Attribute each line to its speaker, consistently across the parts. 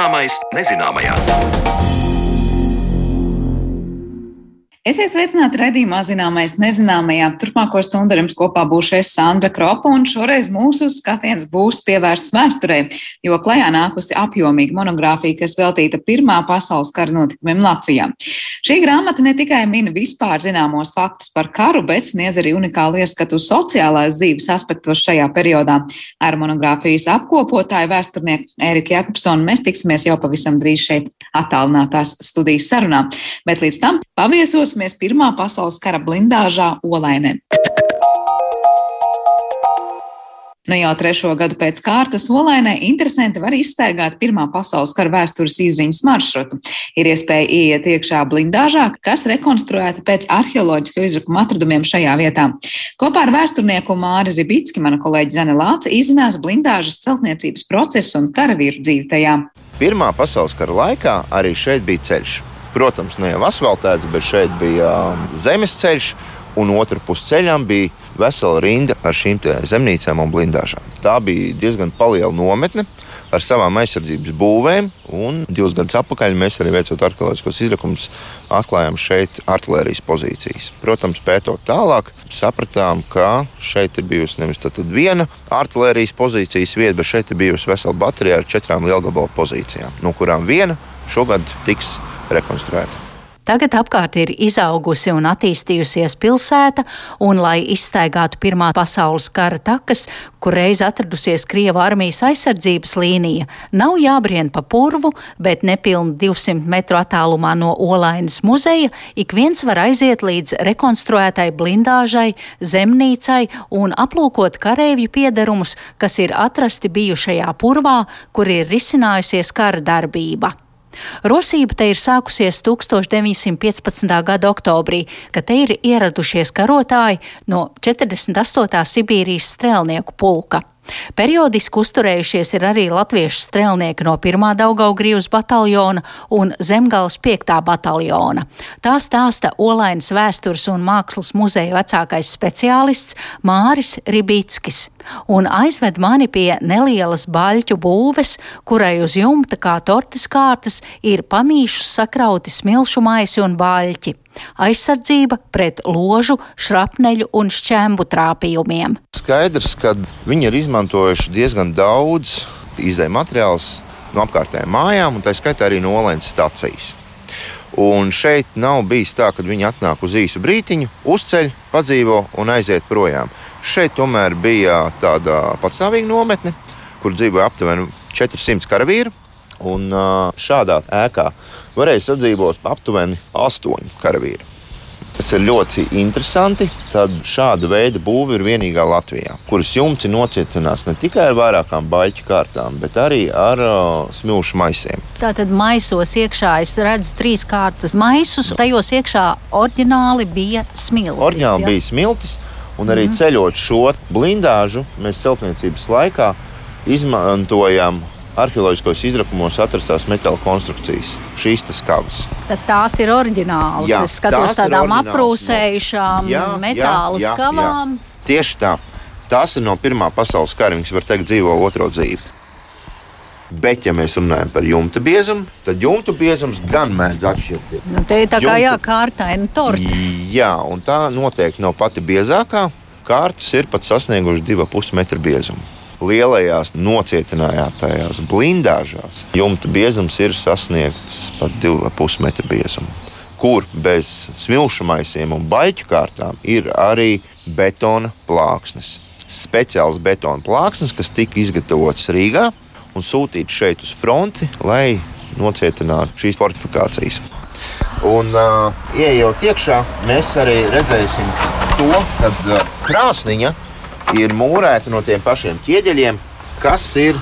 Speaker 1: Zināmais nezināmajā.
Speaker 2: Esiet sveicināti redzījumā, zināmais nezināmajā. Turpmāko stundu jums kopā būšu es Sandra Kropa, un šoreiz mūsu skatiens būs pievērsts vēsturē, jo klajā nākusi apjomīga monogrāfija, kas veltīta Pirmā pasaules kara notikumiem Latvijā. Šī grāmata ne tikai min vispār zināmos faktus par karu, bet sniedz arī unikālu ieskatu sociālās dzīves aspektos šajā periodā. Ar monogrāfijas apkopotāju vēsturnieku Eriku Jakobsonu mēs tiksimies jau pavisam drīz šeit attālinātās studijas sarunā. Bet līdz tam paviesos dosimies Pirmā pasaules kara blindāžā Olainē. Nu jau trešo gadu pēc kārtas Olainē interesanti var izstaigāt Pirmā pasaules kara vēstures izziņas maršrutu. Ir iespēja ieiet iekšā blindāžā, kas rekonstruēta pēc arheoloģisko izrakuma atradumiem šajā vietā. Kopā ar vēsturnieku Māri Ribicki mana kolēģi Zane Lāca izzinās blindāžas celtniecības procesu un karavīru dzīvi tajā.
Speaker 3: Pirmā pasaules kara laikā arī šeit bija ceļš. Protams, ne jau asfaltēts, bet šeit bija um, zemes ceļš, un otrā pusē ceļam bija vesela rinda ar šīm zemnīcām un blindāžām. Tā bija diezgan liela nometne ar savām aizsardzības būvēm. Divus gadus atpakaļ mēs arī veicot arheoloģiskos izrakumus, atklājām šeit artērijas pozīcijas. Protams, pētot tālāk, sapratām, ka šeit ir bijusi nevis viena artērijas pozīcijas vieta, bet šeit ir bijusi vesela baterija ar četrām lielgabalu pozīcijām, no kurām viena šogad tiks rekonstruēta.
Speaker 4: Tagad apkārt ir izaugusi un attīstījusies pilsēta, un, lai izstaigātu Pirmā pasaules kara takas, kur reiz atradusies Krieva armijas aizsardzības līnija, nav jābrien pa purvu, bet nepilni 200 metru attālumā no Olainas muzeja ik viens var aiziet līdz rekonstruētai blindāžai, zemnīcai un aplūkot kareivju piedarumus, kas ir atrasti bijušajā purvā, kur ir risinājusies kara darbība. Rosība te ir sākusies 1915. gada oktobrī, kad te ir ieradušies karotāji no 48. Sibīrijas strēlnieku pulka. Periodiski uzturējušies ir arī latviešu strēlnieki no 1. Daugaugrības bataljona un Zemgales 5. bataljona. Tā stāsta Olainas vēstures un mākslas muzeja vecākais speciālists Māris Ribītskis un aizved mani pie nelielas baļķu būves, kurai uz jumta kā tortes kārtas ir pamīšus sakrauti smilšu maisi un baļķi. Aizsardzība pret ložu, šrapneļu un šķēmbu trāpījumiem.
Speaker 3: Skaidrs, ka viņi ir izmantojuši diezgan daudz izdevumu materiālus no apkārtējām mājām, un tā skaitā arī no Olēnas stācijas. Un šeit nav bijis tā, ka viņi atnāk uz īsu brītiņu, uzceļ, padzīvo un aiziet projām. Šeit tomēr bija tāda patstāvīga nometne, kur dzīvoja aptuveni 400 karavīri. Un šādā ēkā varēja sadzīvot aptuveni 8 karavīri. Tas ir ļoti interesanti. Tad šāda veida būve ir vienīgā Latvijā, kuras jumts ir nocietināts ne tikai ar vairākām baļķu kārtām, bet arī ar uh, smilšu maisiem.
Speaker 4: Tātad maisos iekšā es redzu trīs kārtas maisus. Tajos iekšā oriģināli bija smiltis.
Speaker 3: Oriģināli ja? bija smiltis. Un arī mm. ceļot šo blindāžu, mēs celtniecības laikā izmantojam arheoloģiskos izrakumos atrastās metāla konstrukcijas, šīs skavas.
Speaker 4: Tad tās ir oriģinālas. Jā, es skatos tādām aprūsējušām jā, metāla jā, skavām. Jā,
Speaker 3: jā. Tieši tā. Tās ir no Pirmā pasaules kara, viņas var teikt, dzīvo otro dzīvi. Bet, ja mēs runājam par jumta biezumu, tad jumta biezums gan mēdz atšķirties.
Speaker 4: Nu, te ir tā kā jumta... kārtaina torta.
Speaker 3: Jā, un tā noteikti nav pati biezākā. Kārtas ir pat sasniegušas 2,5 metru biezumu. Lielajās nocietinātajās blindāžās jumta biezums ir sasniegts pat 2,5 metru biezumu. Kur bez smilšu maisiem un baļķu kārtām ir arī betona plāksnes. Speciāls betona plāksnes, kas tika izgatavotas Rīgā, un sūtīt šeit uz fronti, lai nocietinātu šīs fortifikācijas. Un, uh, ieejot iekšā, mēs arī redzēsim to, ka uh, krāsniņa ir mūrēta no tiem pašiem ķieģeļiem, kas ir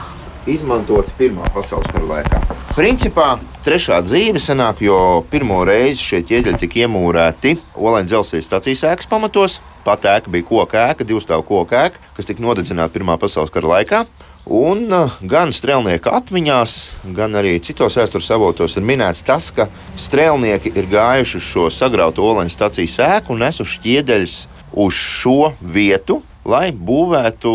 Speaker 3: izmantoti Pirmā pasaules kara laikā. Principā trešā dzīve senāk, jo pirmo reizi šie ķieģeļi tika iemūrēti Olaņa dzelzceļa stācijas ēkas pamatos. Pat ēka bija koka ēka, divstāvu koka ēka, kas tika nodedzināta Pirmā pasaules kara laikā. Un uh, gan strēlnieku atmiņās, gan arī citos vēstures avotos ir minēts tas, ka strēlnieki ir gājuši uz šo sagrautu olēņu stācijas ēku un nesuši ķieģeļus uz šo vietu, lai būvētu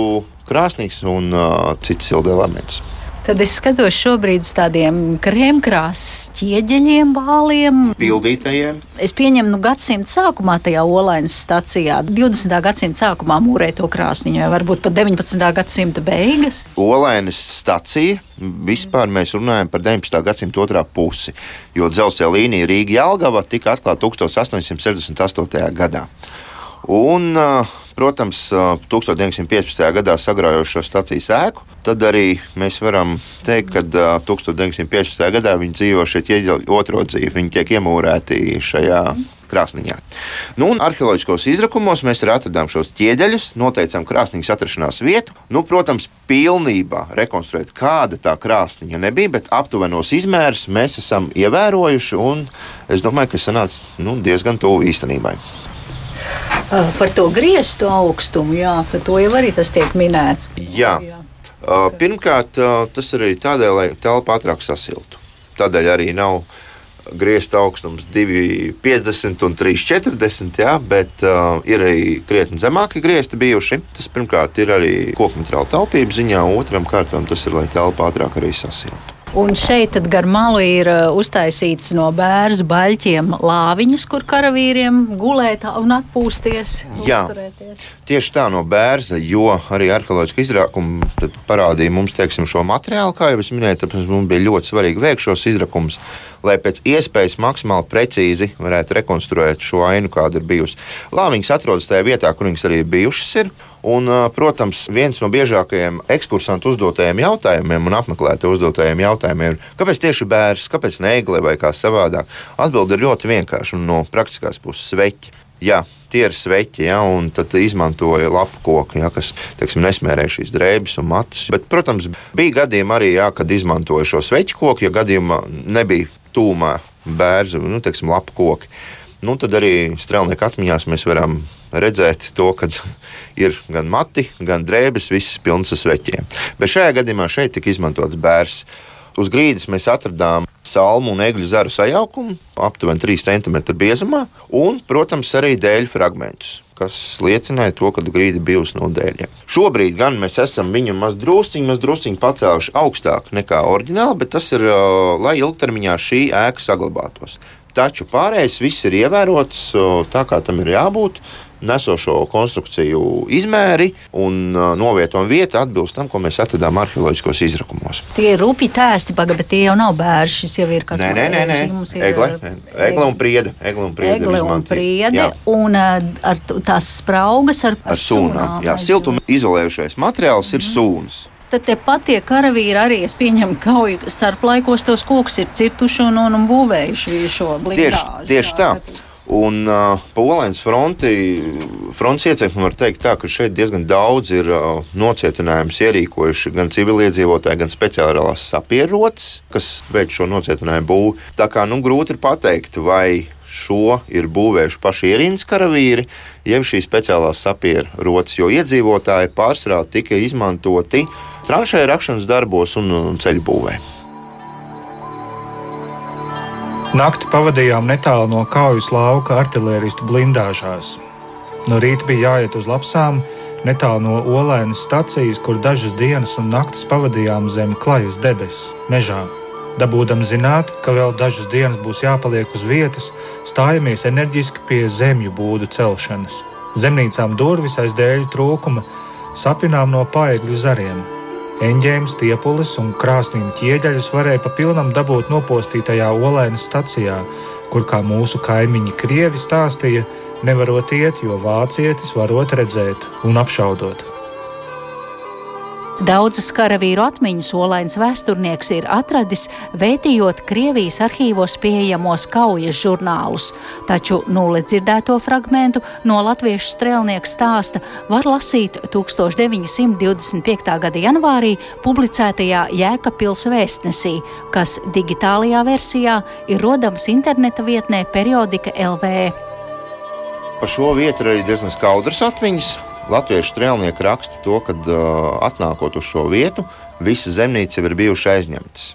Speaker 3: krāsnīgs un uh, cits silda elements.
Speaker 4: Tad es skatos šobrīd uz tādiem krēmkrāsas ķieģeļiem, bāliem.
Speaker 3: Pildītajiem.
Speaker 4: Es pieņemu, nu, gadsimta sākumā tajā olainas stacijā, 20. gadsimta sākumā mūrēja to krāsniņu, vai varbūt pat 19. gadsimta beigas.
Speaker 3: Olainas stacija vispār mēs runājam par 19. gadsimta otrā pusi, jo dzelzceļa līnija Rīga-Jelgava tika atklāta 1868. gadā. Un, protams, 1915. gadā sagraujošo stacijas ēku, tad arī mēs varam teikt, ka 1915. gadā viņi dzīvo šeit otro dzīvi. Viņi tiek iemūrēti šajā krāsniņā. Nu, arheoloģiskos izrakumos mēs arī atradām šos ķieģeļus, noteicām krāsnīs atrašanās vietu. Nu, protams, pilnībā rekonstruēt, kāda tā krāsniņa nebija, bet aptuvenos izmērus mēs esam ievērojuši. Es domāju, ka sanāca nu, diezgan tuvu īstenībai.
Speaker 4: Par to grieztu augstumu, jā, par to jau arī tas tiek minēts.
Speaker 3: Jā. jā. Pirmkārt, tas ir arī tādēļ, lai telpa ātrāk sasiltu. Tādēļ arī nav griezta augstums 2,50 un 3,40, jā, bet uh, ir arī krietni zemāki griezti bijuši. Tas pirmkārt ir arī koku materiāla taupības ziņā, otram kārtam tas ir, lai telpa ātrāk arī sasiltu.
Speaker 4: Un šeit gar malu ir uh, uztaisīts no bērnu baļķiem lāviņas, kur karavīriem gulēt un atpūsties.
Speaker 3: Jā, uzturēties. tieši tā no bērna, jo arī arheoloģiski izrakumi parādīja mums teiksim, šo materiālu, kā jau es minēju, tāpēc mums bija ļoti svarīgi veikt šos izrakumus lai pēc iespējas maksimāli precīzi varētu rekonstruēt šo ainu, kāda ir bijusi. Lāmiņas atrodas tajā vietā, kur viņas arī bijušas. Ir. Un, protams, viens no biežākajiem ekskursantu uzdotajiem jautājumiem un apmeklētāju uzdotajiem jautājumiem ir, kāpēc tieši bērns, kāpēc ne egle vai kā savādāk? Atbilde ir ļoti vienkārša un no praktiskās puses sveķi. Jā, tie ir sveķi, ja, un tad izmantoja lapu koku, ja, kas teiksim, nesmērēja šīs drēbes un matus. Bet, protams, bija gadījumi arī, ja, kad izmantoja šo sveķu koku, ja gadījumā nebija tūmā bērnu, nu, teiksim, lapu koki. Nu, tad arī strēlnieku atmiņās mēs varam redzēt to, ka ir gan mati, gan drēbes, visas pilnas ar sveķiem. Bet šajā gadījumā šeit tika izmantots bērns. Uz grīdas mēs atradām salmu un egļu zaru sajaukumu, aptuveni 3 cm biezumā, un, protams, arī dēļu fragmentus kas liecināja to, ka grīda bijusi no dēļiem. Šobrīd gan mēs esam viņu maz drusciņi, maz drusciņi pacēluši augstāk nekā oriģināli, bet tas ir, lai ilgtermiņā šī ēka saglabātos. Taču pārējais viss ir ievērots tā, kā tam ir jābūt nesošo konstrukciju izmēri un uh, novietojuma vieta atbilst tam, ko mēs atradām arheoloģiskos izrakumos.
Speaker 4: Tie ir rupi tēsti, bet tie jau nav bērni. Šis jau ir kas
Speaker 3: tāds - nē, nē, nē, nē. Egle, egle un priede. Egle un priede,
Speaker 4: egle un, priede jā. un uh, ar tās spraugas ar,
Speaker 3: ar, ar sūnām. Jā, siltuma izolējušais materiāls mm. ir mhm. sūnas
Speaker 4: tad te patie karavīri arī, es pieņemu, kauju starp laikos tos kokus ir cirtuši un, un, un būvējuši šo blindāžu.
Speaker 3: Tieši, tieši tā. tā. Un uh, Polijas fronti, fronts iecirkni var teikt, tā, ka šeit diezgan daudz ir uh, nocietinājumus ierīkojuši gan civiliedzīvotāji, gan speciālās sapierotas, kas veic šo nocietinājumu būvu. Tā kā nu, grūti ir pateikt, vai šo ir būvējuši paši ierīnas karavīri, jeb šīs speciālās sapierotas, jo iedzīvotāji pārsvarā tika izmantoti tranšēju rakšanas darbos un, un ceļu būvēm.
Speaker 1: Nakti pavadījām netālu no kaujas lauka artērijas blindāžās. No rīta bija jāiet uz lapsām, netālu no olēnas stacijas, kur dažas dienas un naktis pavadījām zem klajas debesis, mežā. Dabūdam zināt, ka vēl dažas dienas būs jāpaliek uz vietas, stājamies enerģiski pie zemju būdu celšanas. Zemnīcām durvis aiz dēļu trūkuma sapinām no paegļu zariem. Eņģēmas, tiepulis un krāsnīm ķieģeļus varēja pa pilnam dabūt nopostītajā olēnas stacijā, kur, kā mūsu kaimiņi krievi stāstīja, nevarot iet, jo vācietis varot redzēt un apšaudot.
Speaker 4: Daudzas karavīru atmiņas olains vēsturnieks ir atradis, vētījot Krievijas arhīvos pieejamos kaujas žurnālus, taču nulle dzirdēto fragmentu no latviešu strēlnieka stāsta var lasīt 1925. gada janvārī publicētajā Jēkabpils vēstnesī, kas digitālajā versijā ir rodams interneta vietnē periodika LV.
Speaker 3: Par šo vietu ir arī diezgan skaudras atmiņas. Latviešu strēlnieki raksta to, ka atnākot uz šo vietu, visas zemnīcas jau ir bijušas aizņemtas.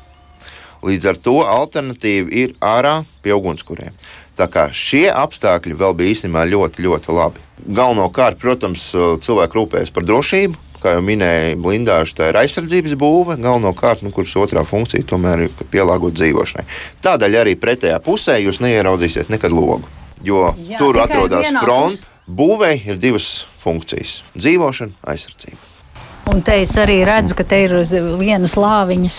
Speaker 3: Līdz ar to alternatīva ir ārā pie ugunskuriem. Tā kā šie apstākļi vēl bija īstenībā ļoti, ļoti labi. Galvenokārt, protams, cilvēki rūpējas par drošību, Kā jau minēju, blindāža tā ir aizsardzības būve, galvenokārt, nu, kuras otrā funkcija tomēr ir pielāgot dzīvošanai. Tādēļ arī pretējā pusē jūs neieraudzīsiet nekad logu, jo Jā, tur atrodas fronte. Būvēi ir divas funkcijas - dzīvošana, aizsardzība.
Speaker 4: Un te es arī redzu, ka te ir uz vienas lāviņas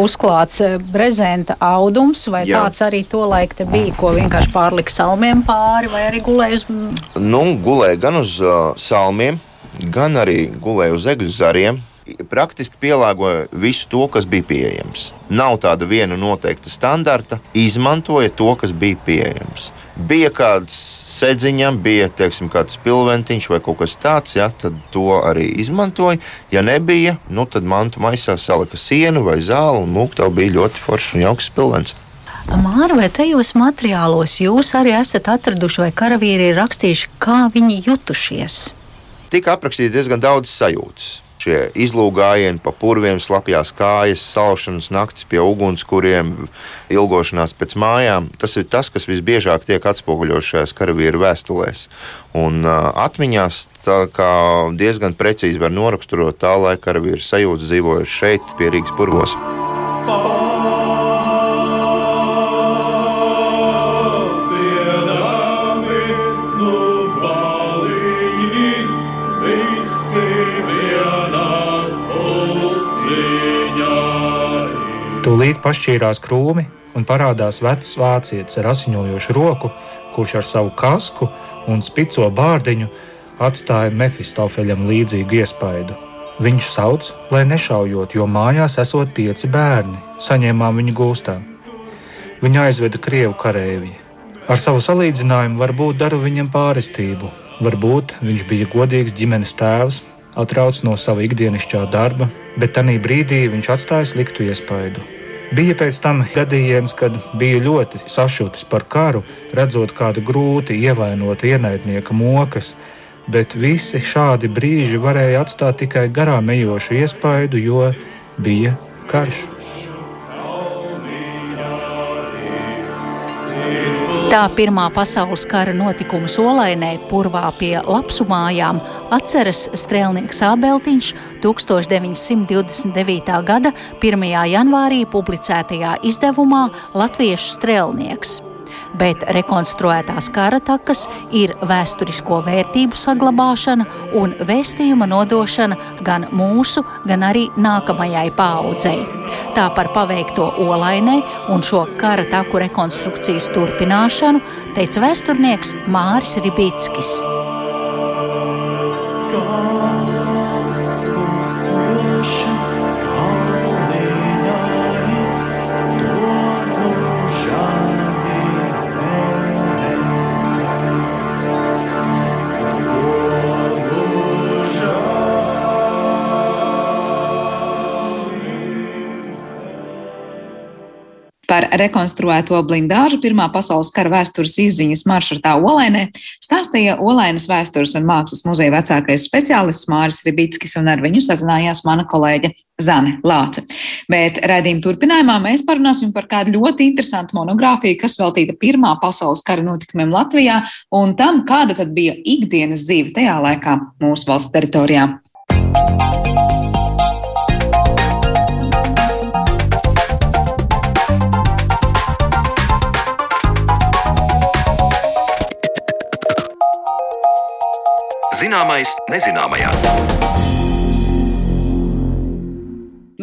Speaker 4: uzklāts eh, brezenta audums, vai Jā. tāds arī to laiku te bija, ko vienkārši pārlika salmiem pāri, vai arī gulēja uz.
Speaker 3: Nu, gulēja gan uz uh, salmiem, gan arī gulēja uz egļu zariem. Praktiski pielāgoja visu to, kas bija pieejams. Nav tāda viena noteikta standarta, izmantoja to, kas bija pieejams. Bija kāds sēdziņam, bija teiksim, kāds pilventiņš vai kaut kas tāds, ja, tad to arī izmantoja. Ja nebija, nu, tad mantu maisā salika sienu vai zāli, un lūk, tā bija ļoti foršs un jauks pilvens.
Speaker 4: Māra, vai tajos materiālos jūs arī esat atraduši, vai karavīri ir rakstījuši, kā viņi jutušies?
Speaker 3: Tika aprakstīts diezgan daudz sajūtas šie izlūgājieni pa purviem, slapjās kājas, salšanas naktis pie ugunskuriem, ilgošanās pēc mājām. Tas ir tas, kas visbiežāk tiek atspoguļots šajās karavīru vēstulēs. Un uh, atmiņās diezgan precīzi var noraksturot tā laika karavīru sajūtas dzīvojot šeit, pie Rīgas purvos.
Speaker 1: Tūlīt pašķīrās krūmi un parādās vecs vācietis ar asiņojošu roku, kurš ar savu kasku un spico bārdiņu atstāja Mefistofeļam līdzīgu iespaidu. Viņš sauc, lai nešaujot, jo mājās esot pieci bērni, saņēmām viņu gūstā. Viņa aizveda krievu kareivi. Ar savu salīdzinājumu varbūt daru viņam pārestību, varbūt viņš bija godīgs ģimenes tēvs, atrauc no sava ikdienišķā darba, bet tajā brīdī viņš atstāja sliktu iespaidu. Bija pēc tam gadījums, kad biju ļoti sašutis par karu, redzot kādu grūti ievainotu ienaidnieka mokas, bet visi šādi brīži varēja atstāt tikai garām ejošu iespaidu, jo bija karš.
Speaker 4: Tā Pirmā pasaules kara notikumu solainē purvā pie lapsu mājām atceras strēlnieks Ābeltiņš 1929. gada 1. janvārī publicētajā izdevumā Latviešu strēlnieks bet rekonstruētās kara takas ir vēsturisko vērtību saglabāšana un vēstījuma nodošana gan mūsu, gan arī nākamajai paaudzei. Tā par paveikto olainē un šo kara taku rekonstrukcijas turpināšanu teica vēsturnieks Māris Ribickis.
Speaker 2: Par rekonstruēto blindāžu Pirmā pasaules kara vēstures izziņas maršrutā Olainē stāstīja Olainas vēstures un mākslas muzeja vecākais speciālists Māris Ribickis, un ar viņu sazinājās mana kolēģe Zane Lāce. Bet raidījuma turpinājumā mēs parunāsim par kādu ļoti interesantu monogrāfiju, kas veltīta Pirmā pasaules kara notikumiem Latvijā un tam, kāda tad bija ikdienas dzīve tajā laikā mūsu valsts teritorijā.
Speaker 5: Zināmais nezināmajā.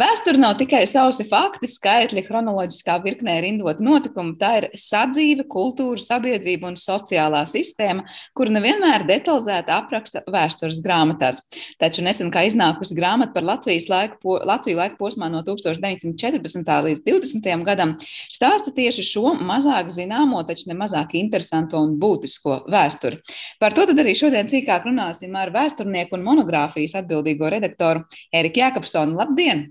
Speaker 2: Vēsture nav tikai sausi fakti, skaitļi, chronoloģiskā virknē rindot notikumu. Tā ir sadzīve, kultūra, sabiedrība un sociālā sistēma, kuru nevienmēr detalizēti apraksta vēstures grāmatās. Taču nesen kā iznākusi grāmata par Latvijas laiku, Latviju laiku posmā no 1914. līdz 20. gadam, stāsta tieši šo mazāk zināmo, taču ne mazāk interesanto un būtisko vēsturi. Par to arī šodien cīkāk runāsim ar vēsturnieku un monogrāfijas atbildīgo redaktoru Eriku Jākapsonu. Labdien!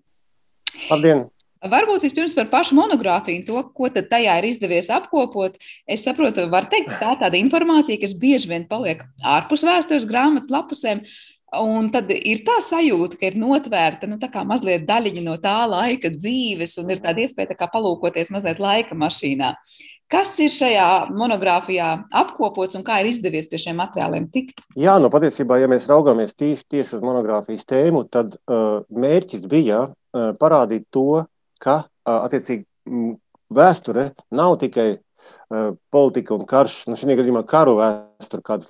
Speaker 6: Labdien!
Speaker 2: Varbūt vispirms par pašu monogrāfiju, to, ko tajā ir izdevies apkopot. Es saprotu, var teikt, tā ir tāda informācija, kas bieži vien paliek ārpus vēstures grāmatas lapusēm. Un tad ir tā sajūta, ka ir notvērta nu, mazliet daļiņa no tā laika dzīves, un ir tāda iespēja tā palūkoties mazliet laika mašīnā. Kas ir šajā monogrāfijā apkopots un kā ir izdevies pie šiem materiāliem tikt?
Speaker 6: Jā, nu patiesībā, ja mēs raugāmies tieši, tieši uz monogrāfijas tēmu, tad uh, mērķis bija parādīt to, ka attiecīgi vēsture nav tikai politika un karš, nu šī gadījumā karu vēsture tur kādas,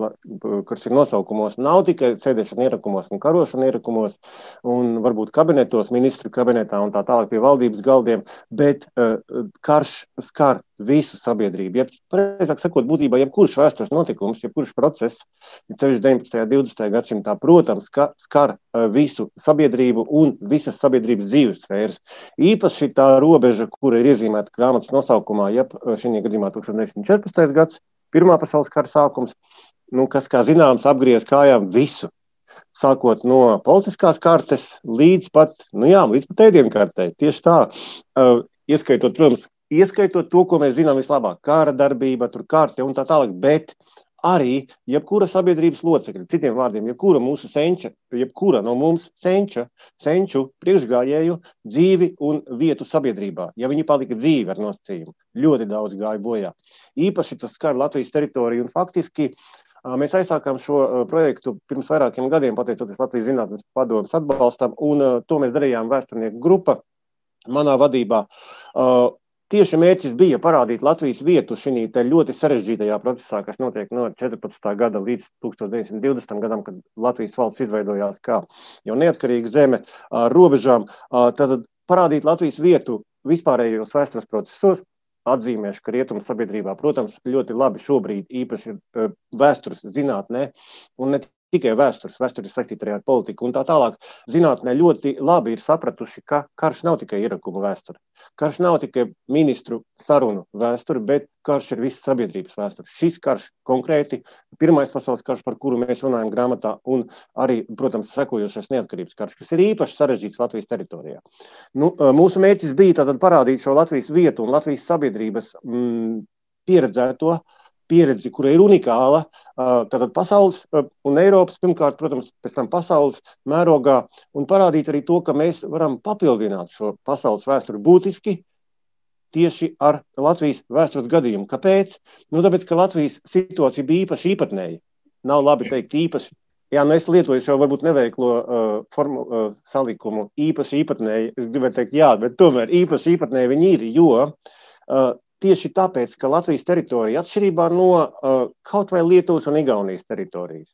Speaker 6: kuras ir nosaukumos, nav tikai sēdešana ierakumos un karošana ierakumos, un varbūt kabinetos, ministru kabinetā un tā tālāk pie valdības galdiem, bet uh, karš skar visu sabiedrību. Ja, pareizāk sakot, būtībā jebkurš vēstures notikums, jebkurš process, ceļš 19. un 20. gadsimtā, protams, ka skar uh, visu sabiedrību un visas sabiedrības dzīves sfēras. Īpaši tā robeža, kura ir iezīmēta grāmatas nosaukumā, ja šī gadījumā 1914. gads, Pirmā pasaules kara sākums, nu, kas, kā zināms, apgriez kājām visu. Sākot no politiskās kartes līdz pat, nu jā, līdz pat ēdienkartei. Tieši tā, uh, ieskaitot, protams, ieskaitot to, ko mēs zinām vislabāk, kara darbība, tur karte un tā tālāk, bet arī jebkura sabiedrības locekļa, citiem vārdiem, jebkura mūsu senča, jebkura no mums senča, senču priekšgājēju dzīvi un vietu sabiedrībā. Ja viņi palika dzīvi ar nosacījumu, ļoti daudz gāja bojā. Īpaši tas skar Latvijas teritoriju un faktiski Mēs aizsākām šo projektu pirms vairākiem gadiem, pateicoties Latvijas Zinātnes padomus atbalstam, un to mēs darījām vēsturnieku grupa manā vadībā. Tieši mērķis bija parādīt Latvijas vietu šī ļoti sarežģītajā procesā, kas notiek no 14. gada līdz 1920. gadam, kad Latvijas valsts izveidojās kā jau neatkarīga zeme ar robežām. Tad parādīt Latvijas vietu vispārējos vēstures procesos, atzīmēšu, ka rietumu sabiedrībā, protams, ļoti labi šobrīd īpaši vēstures zinātnē un ne tikai vēstures, vēsture ir saistīta ar politiku un tā tālāk. Zinātnē ļoti labi ir sapratuši, ka karš nav tikai ierakumu vēsture. Karš nav tikai ministru sarunu vēsture, bet karš ir visas sabiedrības vēsture. Šis karš konkrēti, pirmais pasaules karš, par kuru mēs runājam grāmatā, un arī, protams, sekojošais neatkarības karš, kas ir īpaši sarežģīts Latvijas teritorijā. Nu, mūsu mērķis bija tātad parādīt šo Latvijas vietu un Latvijas sabiedrības mm, pieredzēto uh, pieredzi, kura ir unikāla. Tātad pasaules un Eiropas, pirmkārt, protams, pēc tam pasaules mērogā, un parādīt arī to, ka mēs varam papildināt šo pasaules vēsturi būtiski tieši ar Latvijas vēstures gadījumu. Kāpēc? Nu, tāpēc, ka Latvijas situācija bija īpaši īpatnēja. Nav labi teikt īpaši. Jā, nu es lietoju šo varbūt neveiklo uh, formu, uh, salikumu īpaši īpatnēji. Es gribēju teikt, jā, bet tomēr īpaši īpatnēji viņi ir, jo uh, tieši tāpēc, ka Latvijas teritorija, atšķirībā no uh, kaut vai Lietuvas un Igaunijas teritorijas,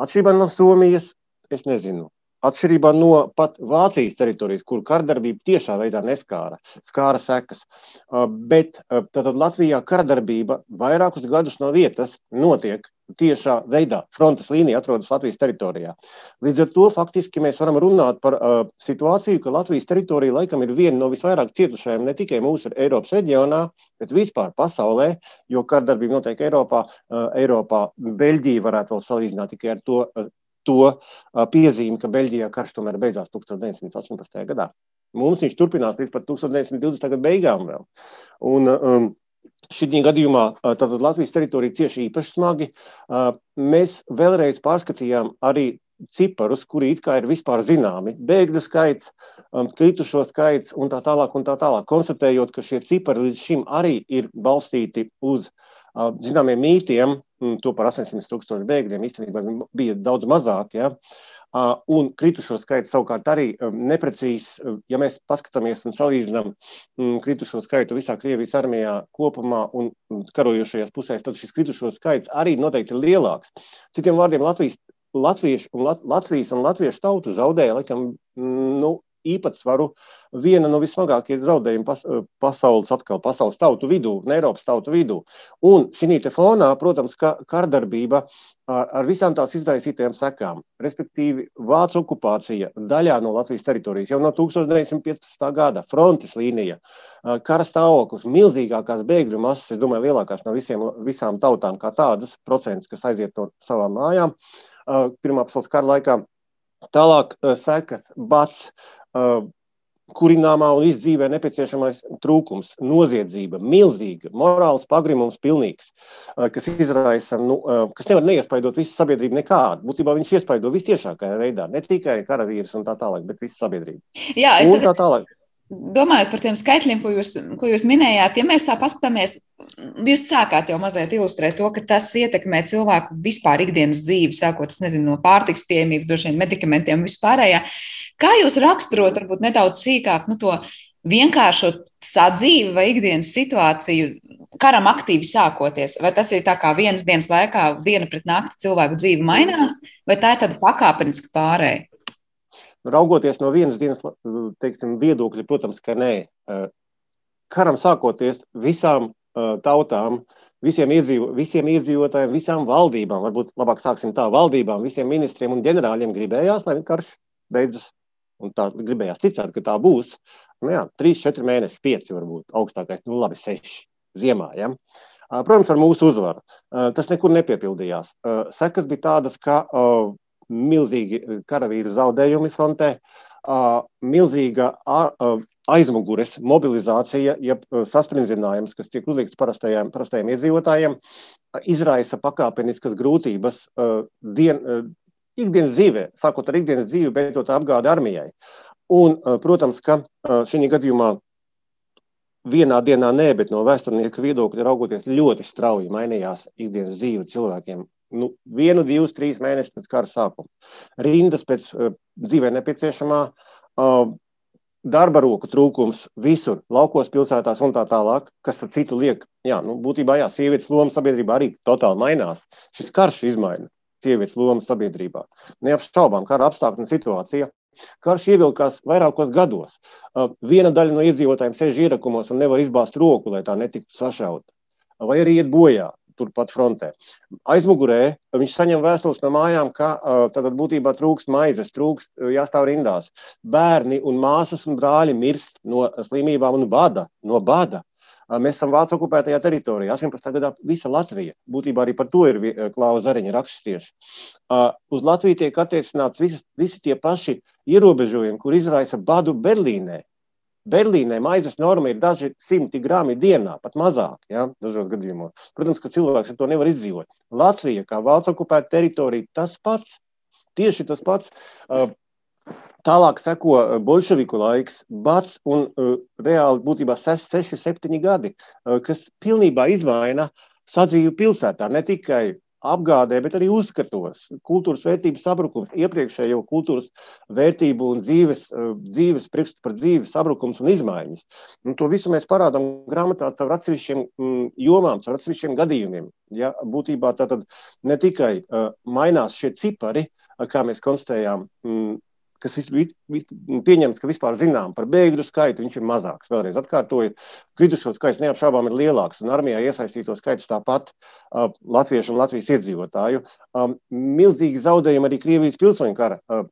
Speaker 6: atšķirībā no Somijas, es nezinu, atšķirībā no pat Vācijas teritorijas, kur kardarbība tiešā veidā neskāra, skāra sekas. Uh, bet uh, tad Latvijā kardarbība vairākus gadus no vietas notiek tiešā veidā. Frontes līnija atrodas Latvijas teritorijā. Līdz ar to faktiski mēs varam runāt par uh, situāciju, ka Latvijas teritorija laikam ir viena no visvairāk cietušajām ne tikai mūsu Eiropas reģionā, bet vispār pasaulē, jo kardarbība notiek Eiropā. Uh, Eiropā Beļģija varētu vēl salīdzināt tikai ar to, uh, to piezīmi, ka Beļģijā karš tomēr beidzās 1918. gadā. Mums viņš turpinās līdz pat 1920. gada beigām vēl. Un, um, Šī gadījumā tātad Latvijas teritorija cieši īpaši smagi. Mēs vēlreiz pārskatījām arī ciparus, kuri it kā ir vispār zināmi. Bēgļu skaits, um, kritušo skaits un tā tālāk. Un tā tālāk. Konstatējot, ka šie cipari līdz šim arī ir balstīti uz zināmiem mītiem, to par 800 tūkstošu bēgļiem īstenībā bija daudz mazāk. Ja? Un kritušo skaits savukārt arī neprecīzs. Ja mēs paskatāmies un salīdzinām um, kritušo skaitu visā Krievijas armijā kopumā un karojošajās pusēs, tad šis kritušo skaits arī noteikti ir lielāks. Citiem vārdiem, Latvijas Latviešu un Lat Latvijas un Latviešu tautu zaudēja laikam, nu, īpatsvaru viena no vismagākajiem zaudējumiem pas, pasaules, atkal pasaules tautu vidū, un Eiropas tautu vidū. Un šī fonā, protams, ka kardarbība ar, ar visām tās izraisītajām sekām, respektīvi Vācu okupācija daļā no Latvijas teritorijas jau no 1915. gada, frontes līnija, kara stāvoklis, milzīgākās bēgļu masas, es domāju, lielākās no visiem, visām tautām kā tādas, procents, kas aiziet no savām mājām. Uh, Pirmā pasaules kara laikā. Tālāk sekas bats, kurināmā un izdzīvē nepieciešamais trūkums, noziedzība, milzīga, morāls pagrimums, pilnīgs, kas izraisa, nu, kas nevar neiespaidot visu sabiedrību nekādu. Būtībā viņš iespaido visciešākajā veidā, ne tikai karavīrus un tā tālāk, bet visu sabiedrību.
Speaker 2: Jā, es
Speaker 6: un tā tālāk.
Speaker 2: Domājot par tiem skaitļiem, ko jūs, ko jūs minējāt, ja mēs tā paskatāmies, jūs sākāt jau mazliet ilustrēt to, ka tas ietekmē cilvēku vispār ikdienas dzīvi, sākot nezinu, no pārtiks pieejamības, droši vien medikamentiem un vispārējā. Kā jūs raksturot, varbūt nedaudz sīkāk, nu, to vienkāršo sadzīvi vai ikdienas situāciju karam aktīvi sākoties? Vai tas ir tā kā vienas dienas laikā, diena pret nakti cilvēku dzīve mainās, vai tā ir tāda pakāpeniska pārēja?
Speaker 6: Raugoties no vienas dienas teiksim, viedokļa, protams, ka nē. Karam sākoties visām tautām, visiem, iedzīvo, visiem iedzīvotājiem, visām valdībām, varbūt labāk sāksim tā, valdībām, visiem ministriem un ģenerāļiem gribējās, lai karš beidzas. Un tā gribējās ticēt, ka tā būs. Nu, jā, 3, 4 mēneši, 5 varbūt augstākais, nu labi, 6 ziemā. Ja? Protams, ar mūsu uzvaru. Tas nekur nepiepildījās. Sekas bija tādas, ka milzīgi karavīru zaudējumi frontē, milzīga aizmugures mobilizācija, jeb saspringzinājums, kas tiek uzlikts parastajiem, parastajiem iedzīvotājiem, izraisa pakāpeniskas grūtības dien, ikdienas dzīvē, sākot ar ikdienas dzīvi, beidzot apgādi armijai. Un, protams, ka šī gadījumā vienā dienā nē, bet no vēsturnieka viedokļa raugoties ļoti strauji mainījās ikdienas dzīve cilvēkiem nu, vienu, divus, trīs mēnešus pēc kara sākuma. Rindas pēc uh, dzīvē nepieciešamā, uh, darba roku trūkums visur, laukos, pilsētās un tā tālāk, kas citu liek. Jā, nu, būtībā jā, sievietes loma sabiedrībā arī totāli mainās. Šis karš izmaina sievietes lomu sabiedrībā. Neapšaubām, kara apstākļu situācija. Karš ievilkās vairākos gados. Viena daļa no iedzīvotājiem sēž ierakumos un nevar izbāzt roku, lai tā netiktu sašauta. Vai arī iet bojā turpat frontē. Aizmugurē viņš saņem vēstules no mājām, ka tad būtībā trūkst maizes, trūkst jāstāv rindās. Bērni un māsas un brāļi mirst no slimībām un bada. No bada. Mēs esam Vācu okupētajā teritorijā. 18. gadā visa Latvija. Būtībā arī par to ir Klaus Zariņa raksts tieši. Uz Latviju tiek attiecināts visi, visi tie paši ierobežojumi, kur izraisa badu Berlīnē. Berlīnē maizes norma ir daži simti grami dienā, pat mazāk, ja, dažos gadījumos. Protams, ka cilvēks ar to nevar izdzīvot. Latvija, kā valsts okupēta teritorija, tas pats, tieši tas pats. Tālāk seko bolševiku laiks, bats un uh, reāli būtībā 6, 7 gadi, uh, kas pilnībā izmaina sadzīvi pilsētā. Ne tikai apgādē, bet arī uzskatos. Kultūras vērtības sabrukums, iepriekšējo kultūras vērtību un dzīves, eh, dzīves priekšstatu par dzīves sabrukums un izmaiņas. Un to visu mēs parādām grāmatā caur atsevišķiem mm, jomām, caur atsevišķiem gadījumiem. Ja, būtībā tā tad ne tikai uh, mainās šie cipari, kā mēs konstatējām, kas pieņemts, ka vispār zinām par bēgļu skaitu, viņš ir mazāks. Vēlreiz atkārtoju, kritušo skaits neapšaubām ir lielāks, un armijā iesaistīto skaits tāpat uh, latviešu un Latvijas iedzīvotāju. Um, milzīgi zaudējumi arī Krievijas pilsoņu kara uh,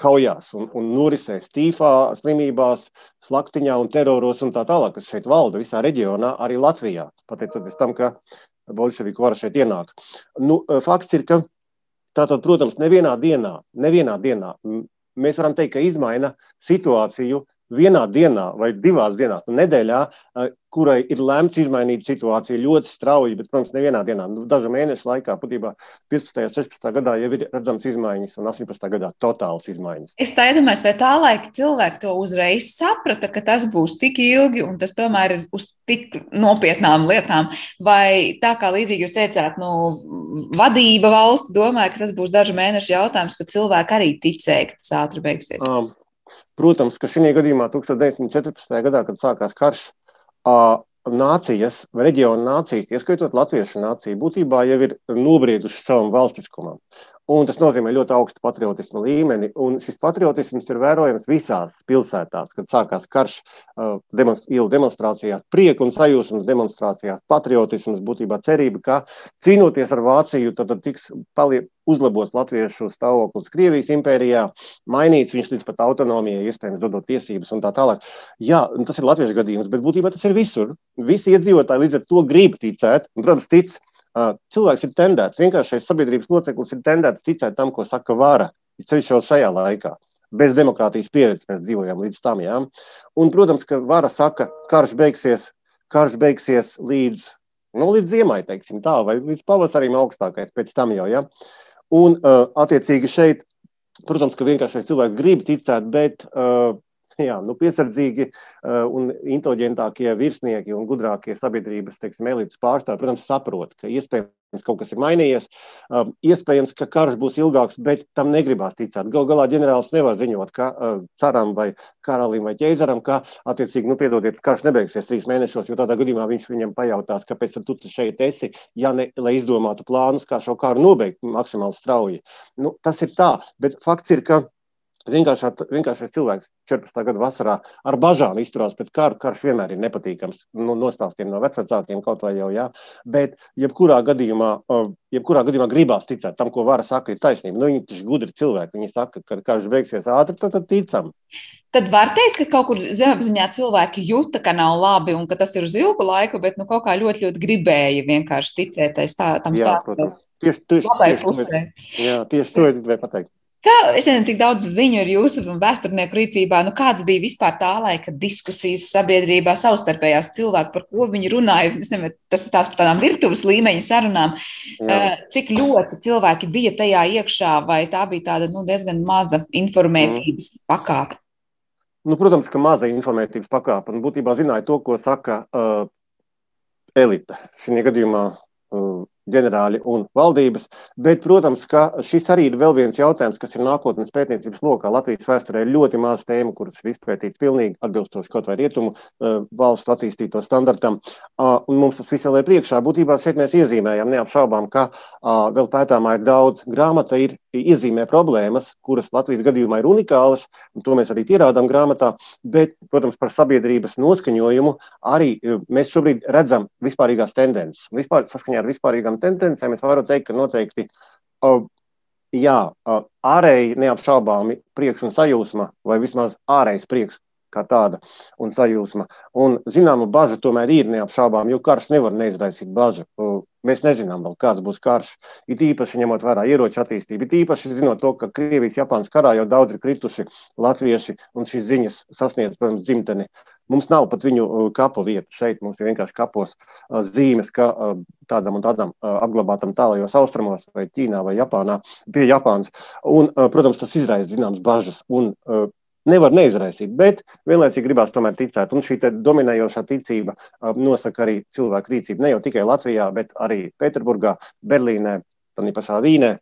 Speaker 6: kaujās un, un norisēs tīfā, slimībās, slaktiņā un teroros un tā tālāk, kas šeit valda visā reģionā, arī Latvijā, pateicoties tam, ka bolševiku vara šeit ienāk. Nu, fakts ir, ka Tātad, protams, nevienā dienā, nevienā dienā mēs varam teikt, ka izmaina situāciju vienā dienā vai divās dienās, nu, nedēļā, kurai ir lemts izmainīt situāciju ļoti strauji, bet, protams, nevienā dienā, nu, dažu mēnešu laikā, būtībā 15. un 16. gadā jau ir redzams izmaiņas, un 18. gadā totāls izmaiņas.
Speaker 2: Es tā iedomājos, vai tā laika cilvēki to uzreiz saprata, ka tas būs tik ilgi, un tas tomēr ir uz tik nopietnām lietām, vai tā kā līdzīgi jūs teicāt, nu, vadība valsts domāja, ka tas būs dažu mēnešu jautājums, ka cilvēki arī ticēja, ka tas ātri beigsies. Um.
Speaker 6: Protams, ka šī gadījumā 1914. gadā, kad sākās karš, nācijas, reģiona nācijas, ieskaitot latviešu nāciju, būtībā jau ir nobrieduši savam valstiskumam. Un tas nozīmē ļoti augstu patriotismu līmeni. Un šis patriotisms ir vērojams visās pilsētās, kad sākās karš, uh, demonst ielu demonstrācijās, prieku un sajūsmas demonstrācijās, patriotisms, būtībā cerība, ka cīnoties ar Vāciju, tad, tad tiks uzlabos latviešu stāvoklis Krievijas impērijā, mainīts viņš līdz pat autonomijai, iespējams, dodot tiesības un tā tālāk. Jā, tas ir latviešu gadījums, bet būtībā tas ir visur. Visi iedzīvotāji līdz ar to grib ticēt, un, protams, tic cilvēks ir tendēts, vienkāršais sabiedrības loceklis ir tendēts ticēt tam, ko saka vara, ir ceļš jau šajā laikā. bez demokrātijas pieredzes mēs dzīvojam līdz tam. Jā. Un, protams, ka vara saka, karš beigsies, karš beigsies līdz, nu, līdz ziemai, teiksim tā, vai līdz pavasarim augstākais pēc tam jau. Jā. Un, uh, attiecīgi, šeit, protams, ka vienkāršais cilvēks grib ticēt, bet uh, jā, nu, piesardzīgi uh, un inteliģentākie virsnieki un gudrākie sabiedrības teiksim, elites pārstāvji, protams, saprot, ka iespējams kaut kas ir mainījies. Uh, iespējams, ka karš būs ilgāks, bet tam negribās ticēt. Galu galā ģenerālis nevar ziņot ka, uh, caram vai karalim vai ķēzaram, ka, attiecīgi, nu, piedodiet, karš nebeigsies trīs mēnešos, jo tādā gadījumā viņš viņam pajautās, kāpēc tu šeit esi, ja ne, lai izdomātu plānus, kā šo kāru nobeigt maksimāli strauji. Nu, tas ir tā, bet fakts ir, ka Vienkāršais cilvēks 14. gada vasarā ar bažām izturās pret karu. Karš vienmēr ir nepatīkams. Nu, nostāstiem no vecākiem kaut vai jau, jā. Bet, jebkurā gadījumā, jebkurā gadījumā gribās ticēt tam, ko vara saka, ir taisnība. Nu, viņi taču gudri cilvēki. Viņi saka, ka karš beigsies ātri, tad, tad ticam.
Speaker 2: Tad var teikt, ka kaut kur zemapziņā cilvēki jūta, ka nav labi un ka tas ir uz ilgu laiku, bet nu, kaut kā ļoti, ļoti gribēja vienkārši ticēt tā, tam stāstam.
Speaker 6: Tieši, tieši, tieši, jā, tieši to es gribēju pateikt.
Speaker 2: Kā, es nezinu, cik daudz ziņu ir jūsu vēsturnieku rīcībā. Nu, kāds bija vispār tā laika diskusijas sabiedrībā, savstarpējās cilvēki, par ko viņi runāja? Nezinu, tas ir tās par tādām virtuves līmeņa sarunām. Jā. Cik ļoti cilvēki bija tajā iekšā, vai tā bija tāda nu, diezgan maza informētības mm. pakāpe?
Speaker 6: Nu, protams, ka maza informētības pakāpe. Un būtībā zināja to, ko saka uh, elite. Šajā gadījumā uh, ģenerāļi un valdības. Bet, protams, ka šis arī ir vēl viens jautājums, kas ir nākotnes pētniecības lokā. Latvijas vēsturē ir ļoti maz tēmu, kuras ir izpētītas pilnīgi atbilstoši kaut vai rietumu uh, valstu attīstīto standartam. Un mums tas viss vēl ir priekšā. Būtībā šeit mēs iezīmējam neapšaubām, ka vēl pētāmā ir daudz. Grāmata ir iezīmē problēmas, kuras Latvijas gadījumā ir unikālas, un to mēs arī pierādām grāmatā. Bet, protams, par sabiedrības noskaņojumu arī mēs šobrīd redzam vispārīgās tendences. Vispār, saskaņā ar vispārīgām šādām tendencēm, es varu teikt, ka noteikti uh, jā, uh, ārēji neapšaubāmi prieks un sajūsma, vai vismaz ārējais prieks kā tāda un sajūsma. Un zināma bažas tomēr ir neapšaubām, jo karš nevar neizraisīt bažu. Mēs nezinām, vēl, kāds būs karš. It īpaši ņemot vērā ieroču attīstību, it īpaši zinot to, ka Krievijas-Japānas karā jau daudz ir krituši latvieši, un šīs ziņas sasniedz, protams, dzimteni. Mums nav pat viņu kapu vietu šeit. Mums vienkārši kapos zīmes, ka tādam un tādam apglabātam tālajos austrumos, vai Ķīnā, vai Japānā, pie Japānas. Un, protams, tas izraisa zināmas bažas. Un, nevar neizraisīt, bet vienlaicīgi gribās tomēr ticēt. Un šī dominējošā ticība nosaka arī cilvēku rīcību ne jau tikai Latvijā, bet arī Pēterburgā, Berlīnē, tā pašā Vīnē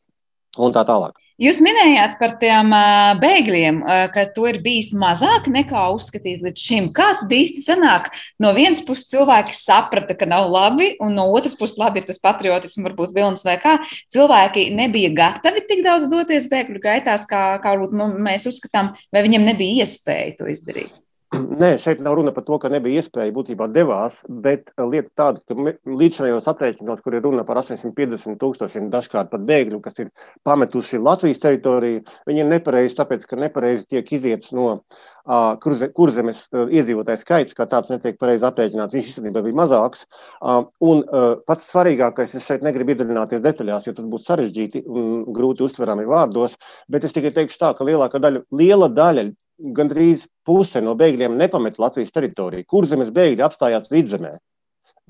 Speaker 6: un tā tālāk.
Speaker 2: Jūs minējāt par tiem bēgļiem, ka to ir bijis mazāk nekā uzskatīt līdz šim. Kā tad īsti sanāk? No vienas puses cilvēki saprata, ka nav labi, un no otras puses labi ir tas patriotisms, varbūt vilnis vai kā. Cilvēki nebija gatavi tik daudz doties bēgļu gaitās, kā, kā nu, mēs uzskatām, vai viņiem nebija iespēja to izdarīt.
Speaker 6: Nē, šeit nav runa par to, ka nebija iespēja būtībā devās, bet eh, lieta tāda, ka līdzinājos aprēķinos, kur ir runa par 850 tūkstošiem dažkārt pat bēgļu, kas ir pametuši Latvijas teritoriju, viņi ir nepareizi, tāpēc, ka nepareizi tiek iziets no uh, kurzemes uh, iedzīvotāju skaits, kā tāds netiek pareizi aprēķināts. Viņš īstenībā bija mazāks. Uh, un uh, pats svarīgākais, es šeit negribu iedziļināties detaļās, jo tas būtu sarežģīti un grūti uztverami vārdos, bet es tikai teikšu tā, ka lielākā daļa, liela daļa gandrīz puse no bēgļiem nepameta Latvijas teritoriju. Kurzemes bēgļi apstājās vidzemē.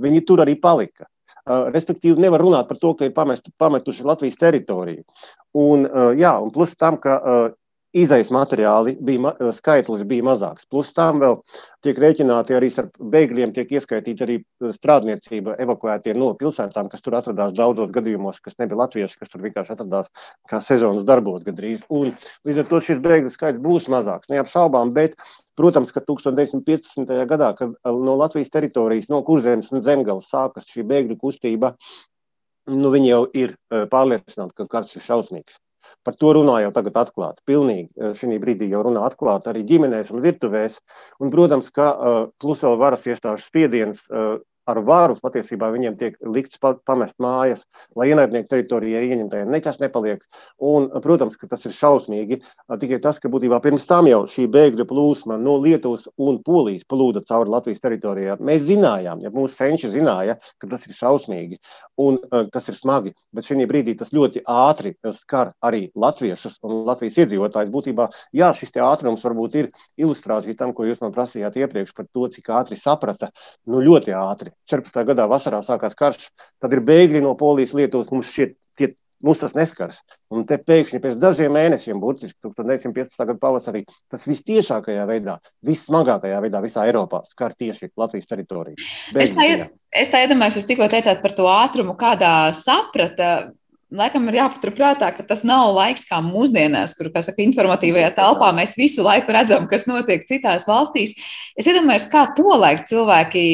Speaker 6: Viņi tur arī palika. Uh, respektīvi, nevar runāt par to, ka ir pamestu, pametuši Latvijas teritoriju. Un, uh, jā, un plus tam, ka uh, Izaisa materiāli bija, eh, skaitlis bija mazāks. Plus tam vēl tiek rēķināti arī ar bēgļiem, tiek ieskaitīta arī eh, strādniecība evakuētie no pilsētām, kas tur atradās daudzos gadījumos, kas nebija latvieši, kas tur vienkārši atradās kā sezonas darbos gandrīz. Un līdz ar to šis bēgļu skaits būs mazāks, neapšaubām, bet Protams, ka 1915. gadā, kad eh, no Latvijas teritorijas, no Kurzemes un Zemgales sākas šī bēgļu kustība, nu, viņi jau ir pārliecināti, ka karš ir šausmīgs. Par to runā jau tagad atklāti. Pilnīgi eh, šī brīdī jau runā atklāti arī ģimenēs un virtuvēs. Un, protams, ka eh, plus vēl varas iestāžu spiediens eh, ar varu patiesībā viņiem tiek likts pamest mājas, lai ienaidnieku teritorijā ieņemtajiem nekas nepaliek. Un, protams, ka tas ir šausmīgi. Tikai tas, ka būtībā pirms tam jau šī bēgļu plūsma no Lietuvas un Polijas plūda cauri Latvijas teritorijā. Mēs zinājām, ja mūsu senči zināja, ka tas ir šausmīgi un tas ir smagi, bet šī brīdī tas ļoti ātri skar arī latviešus un Latvijas iedzīvotājus. Būtībā, jā, šis ātrums varbūt ir ilustrācija tam, ko jūs man prasījāt iepriekš par to, cik ātri saprata. Nu, ļoti ātri. 14. gadā vasarā sākās karš, tad ir bēgļi no Polijas, Lietuvas. Mums šie tie Mums tas neskars. Un te pēkšņi pēc dažiem mēnešiem, burtiski 1915. gada pavasarī, tas vistiešākajā veidā, vissmagākajā veidā visā Eiropā skar tieši Latvijas teritoriju.
Speaker 2: Es tā, es tā iedomājos, jūs tikko teicāt par to ātrumu, kādā saprata laikam ir jāpaturprātā, ka tas nav laiks kā mūsdienās, kur, kā saka, informatīvajā telpā mēs visu laiku redzam, kas notiek citās valstīs. Es iedomājos, kā to laiku cilvēki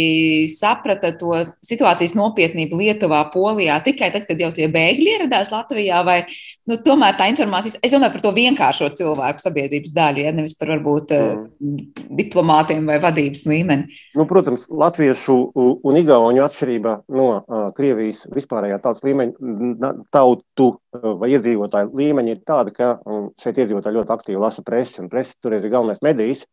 Speaker 2: saprata to situācijas nopietnību Lietuvā, Polijā, tikai tad, kad jau tie bēgļi ieradās Latvijā, vai nu, tomēr tā informācijas, es domāju par to vienkāršo cilvēku sabiedrības daļu, ja nevis par varbūt mm. diplomātiem vai vadības līmeni.
Speaker 6: Nu, protams, latviešu un igauņu atšķirība no uh, Krievijas vispārējā tautas līmeņa, tā tautu eh, vai iedzīvotāju līmeņi ir tādi, ka um, šeit iedzīvotāji ļoti aktīvi lasa presi, un presi toreiz ir galvenais medijs,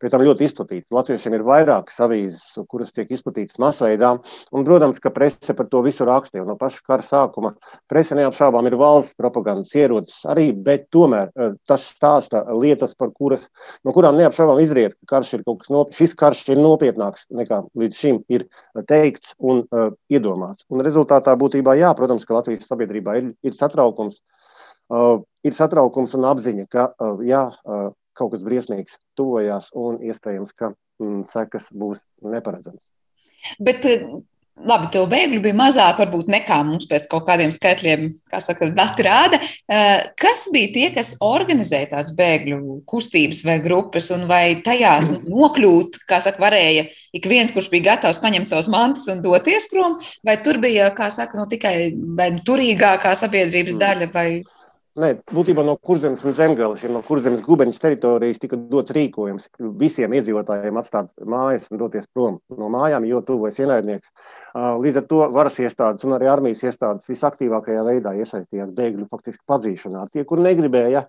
Speaker 6: pie tam ļoti izplatīts. Latviešiem ir vairākas avīzes, kuras tiek izplatītas masveidā, un, protams, ka prese par to visu rakstīja. No paša kara sākuma prese neapšaubām ir valsts propagandas ierocis arī, bet tomēr eh, tas stāsta lietas, kuras, no kurām neapšaubām izriet, ka karš ir kaut kas nopietns. Šis karš ir nopietnāks nekā līdz šim ir teikts un uh, iedomāts. Un rezultātā būtībā jā, protams, ka Latvijas sabiedrībā ir ir, ir satraukums. Uh, ir satraukums un apziņa, ka uh, jā, uh, kaut kas briesmīgs tuvojās un iespējams, ka mm, sekas būs neparedzamas.
Speaker 2: Bet uh, Labi, to bēgļu bija mazāk, varbūt nekā mums pēc kaut kādiem skaitļiem, kā saka, dati rāda. Uh, kas bija tie, kas organizēja tās bēgļu kustības vai grupas, un vai tajās nokļūt, kā saka, varēja ik viens, kurš bija gatavs paņemt savus mantas un doties prom, vai tur bija, kā saka, nu, tikai vai nu turīgākā sabiedrības mm. daļa vai
Speaker 6: Nē, būtībā no kurzemes un zemgales, no kurzemes gubeņas teritorijas tika dots rīkojums visiem iedzīvotājiem atstāt mājas un doties prom no mājām, jo tuvojas ienaidnieks. Līdz ar to varas iestādes un arī armijas iestādes visaktīvākajā veidā iesaistījās bēgļu faktiski padzīšanā. Tie, kur negribēja,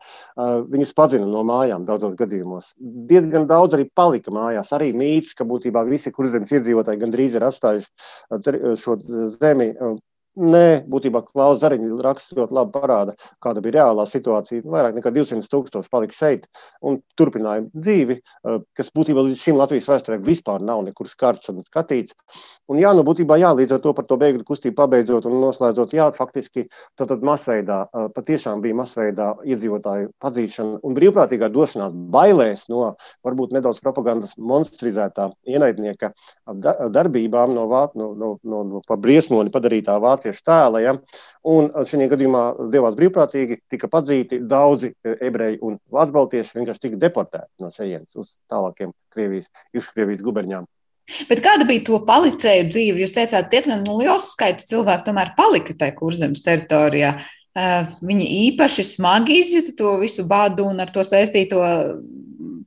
Speaker 6: viņus padzina no mājām daudzos gadījumos. Diezgan daudz arī palika mājās. Arī mīts, ka būtībā visi kurzemes iedzīvotāji gandrīz ir atstājuši šo zemi Nē, būtībā Klaus Zariņš raksts ļoti labi parāda, kāda bija reālā situācija. Vairāk nekā 200 tūkstoši palika šeit un turpināja dzīvi, eh, kas būtībā līdz šim Latvijas vēsturē vispār nav nekur skarts un skatīts. Un jā, nu būtībā jā, līdz ar to par to bēgļu kustību pabeidzot un noslēdzot, jā, faktiski tad, tad masveidā, eh, patiešām bija masveidā iedzīvotāju padzīšana un brīvprātīgā došanās bailēs no varbūt nedaudz propagandas monstrizētā ienaidnieka darbībām no, no, no, no, no pa briesmoni padarītā Vācijas vāciešu tēla. Ja? Un šajā gadījumā devās brīvprātīgi, tika padzīti daudzi e, ebreji un vācu baltieši vienkārši tika deportēti no šejienes uz tālākiem Krievijas, Krievijas guberņām.
Speaker 2: Bet kāda bija to palicēju dzīve? Jūs teicāt, diezgan nu, liels skaits cilvēku tomēr palika tajā kurzemes teritorijā. Uh, viņi īpaši smagi izjuta to visu bādu un ar to saistīto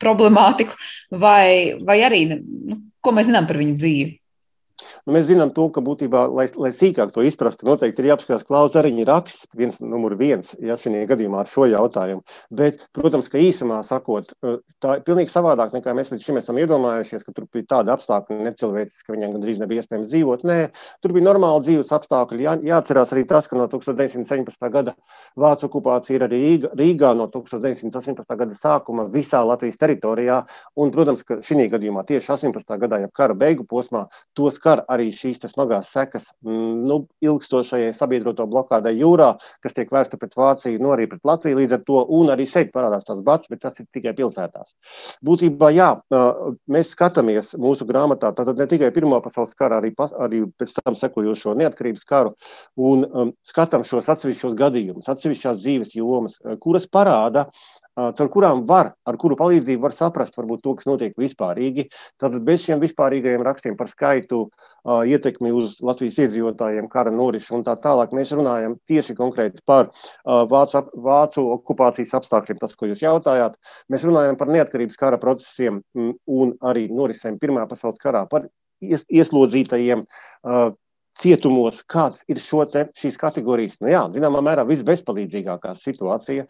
Speaker 2: problemātiku, vai, vai arī, nu, ko mēs zinām par viņu dzīvi?
Speaker 6: Nu, mēs zinām, to, ka būtībā, lai, lai sīkāk to izprastu, noteikti ir jāapskatās Klaus Zariņa raksts, viens numur viens, ja šajā gadījumā ar šo jautājumu. Bet, protams, ka īsumā sakot, eh, tā ir pilnīgi savādāk nekā mēs līdz šim esam iedomājušies, ka tur bija tāda apstākļa necilvēciska, ka viņiem gandrīz nebija iespējams dzīvot. Nē, tur bija normāli dzīves apstākļi. Jā, jāatcerās arī tas, ka no 1917. gada Vācu okupācija ir arī Rīgā no 1918. gada sākuma visā Latvijas teritorijā. Un, protams, ka šī gadījumā tieši 18. gadā, ja kara beigu posmā, to skar arī arī šīs smagās sekas mm, nu, ilgstošajai sabiedroto blokādai jūrā, kas tiek vērsta pret Vāciju, no nu, arī pret Latviju līdz ar to, un arī šeit parādās tas bats, bet tas ir tikai pilsētās. Būtībā, jā, mēs skatāmies mūsu grāmatā, tātad ne tikai Pirmā pasaules kara, arī, arī pēc tam sekojošo neatkarības karu, un um, skatām šos atsevišķos gadījumus, atsevišķās dzīves jomas, kuras parāda, caur kurām var, ar kuru palīdzību var saprast varbūt, to, kas notiek vispārīgi. Tad bez šiem vispārīgajiem rakstiem par skaitu, ietekmi uz Latvijas iedzīvotājiem, kara norisu un tā tālāk, mēs runājam tieši konkrēti par vācu, vācu okupācijas apstākļiem, tas, ko jūs jautājāt. Mēs runājam par neatkarības kara procesiem un arī norisēm Pirmā pasaules karā, par ies, ieslodzītajiem cietumos, kāds ir te, šīs kategorijas. Nu, jā, zināmā mērā visbezpalīdzīgākā situācija,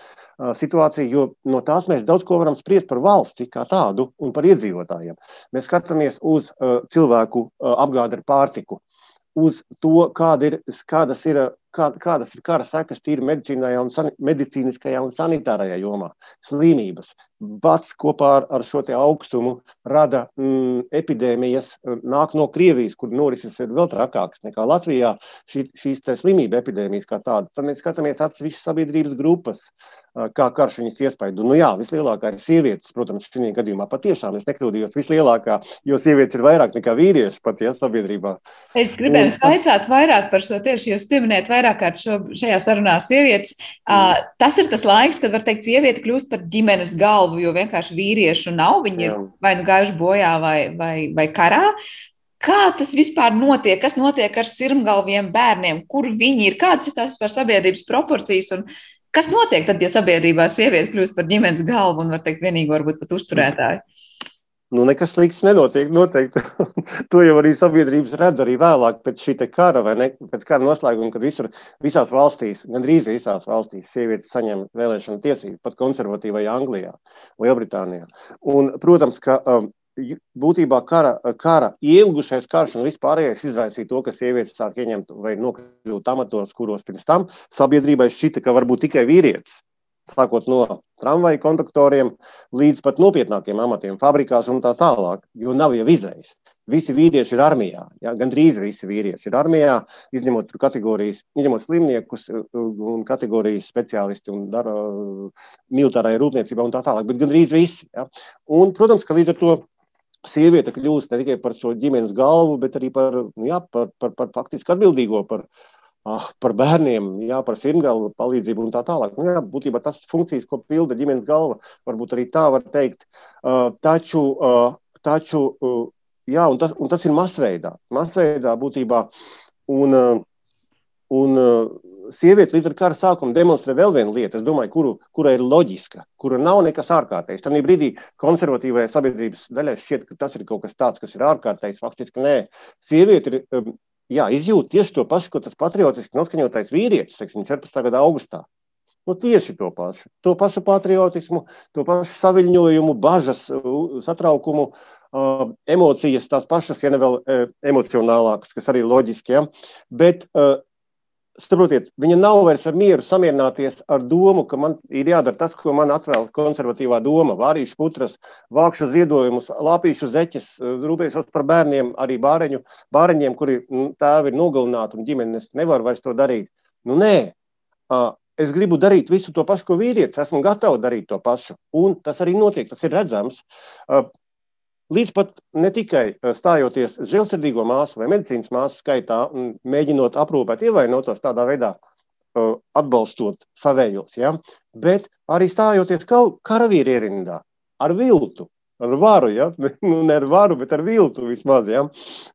Speaker 6: situācija, jo no tās mēs daudz ko varam spriest par valsti kā tādu un par iedzīvotājiem. Mēs skatāmies uz uh, cilvēku uh, apgādi ar pārtiku, uz to, kāda ir, kādas ir kā, kādas ir kara sekas tīri un san, medicīniskajā un sanitārajā jomā. Slimības. Bats kopā ar, ar šo augstumu rada mm, epidēmijas, nāk no Krievijas, kur norises ir vēl trakākas nekā Latvijā. Šī, šīs slimība epidēmijas kā tāda. Tad mēs skatāmies atsevišķas sabiedrības grupas, kā karš viņas iespaidu. Nu jā, vislielākā ir sievietes, protams, šī gadījumā patiešām es nekļūdījos. Vislielākā, jo sievietes ir vairāk nekā vīrieši pat, ja sabiedrībā.
Speaker 2: Es gribēju skaidrot vairāk par šo tieši jūs pieminēt vairāk kārt šo, šajā sarunā sievietes. Uh, tas ir tas laiks, kad var teikt, sieviete kļūst par ģimenes galvu, jo vienkārši vīriešu nav. Viņi ir vai nu gājuši bojā vai, vai, vai karā. Kā tas vispār notiek? Kas notiek ar sirmgalviem bērniem? Kur viņi ir? Kādas ir tās vispār sabiedrības proporcijas? Un kas notiek tad, ja sabiedrībā sieviete kļūst par ģimenes galvu un, var teikt, vienīgo varbūt pat uzturētāju?
Speaker 6: Nu, nekas slikts nenotiek. Noteikti. to jau arī sabiedrības redz arī vēlāk, pēc šī kara vai ne, pēc kara noslēguma, kad visur, visās valstīs, gandrīz visās valstīs, sievietes saņem vēlēšanu tiesības, pat konservatīvajā Anglijā, Lielbritānijā. Un, protams, ka um, būtībā kara, kara ilgušais karš un vispārējais izraisīja to, ka sievietes sāk ieņemt vai nokļūt amatos, kuros pirms tam sabiedrībai šķita, ka var būt tikai vīrietis sākot no tramvaju konduktoriem līdz pat nopietnākiem amatiem, fabrikās un tā tālāk, jo nav jau izējas. Visi vīrieši ir armijā, ja, gandrīz visi vīrieši ir armijā, izņemot kategorijas, izņemot slimniekus un kategorijas speciālisti un dara militārajā rūpniecībā un tā tālāk, bet gandrīz visi. Ja. Un, protams, ka līdz ar to sieviete kļūst ne tikai par šo ģimenes galvu, bet arī par, nu, jā, par, par, par faktiski atbildīgo par, ah, par bērniem, jā, par sirmgalvu palīdzību un tā tālāk. Nu, jā, būtībā tas funkcijas, ko pilda ģimenes galva, varbūt arī tā var teikt. Uh, taču, uh, taču uh, jā, un tas, un tas ir masveidā. Masveidā būtībā. Un, uh, un uh, sieviete līdz ar kara sākumu demonstrē vēl vienu lietu, domāju, kuru, kura ir loģiska, kura nav nekas ārkārtējs. Tad brīdī konservatīvajai sabiedrības daļai šķiet, ka tas ir kaut kas tāds, kas ir ārkārtējs. Faktiski nē, sieviete ir um, jā, izjūt tieši to pašu, ko tas patriotiski noskaņotais vīrietis, teiksim, 14. gada augustā. Nu, tieši to pašu, to pašu patriotismu, to pašu saviņojumu, bažas, satraukumu, uh, emocijas, tās pašas, ja ne vēl uh, emocionālākas, kas arī loģiski. Ja? Bet uh, saprotiet, viņa nav vairs ar mieru samierināties ar domu, ka man ir jādara tas, ko man atvēl konservatīvā doma. Vārīšu putras, vākšu ziedojumus, lāpīšu zeķes, rūpēšos par bērniem, arī bāreņu, bāreņiem, kuri nu, tēvi ir nogalināti un ģimenes nevar vairs to darīt. Nu, nē, es gribu darīt visu to pašu, ko vīrietis. Esmu gatavs darīt to pašu. Un tas arī notiek, tas ir redzams. Līdz pat ne tikai eh, stājoties žēlsirdīgo māsu vai medicīnas māsu skaitā, mēģinot aprūpēt ievainotos tādā veidā, eh, atbalstot savējos, ja? bet arī stājoties karavīri ierindā ar viltu, ar varu, ja? nu, ne ar varu, bet ar viltu vismaz, ja?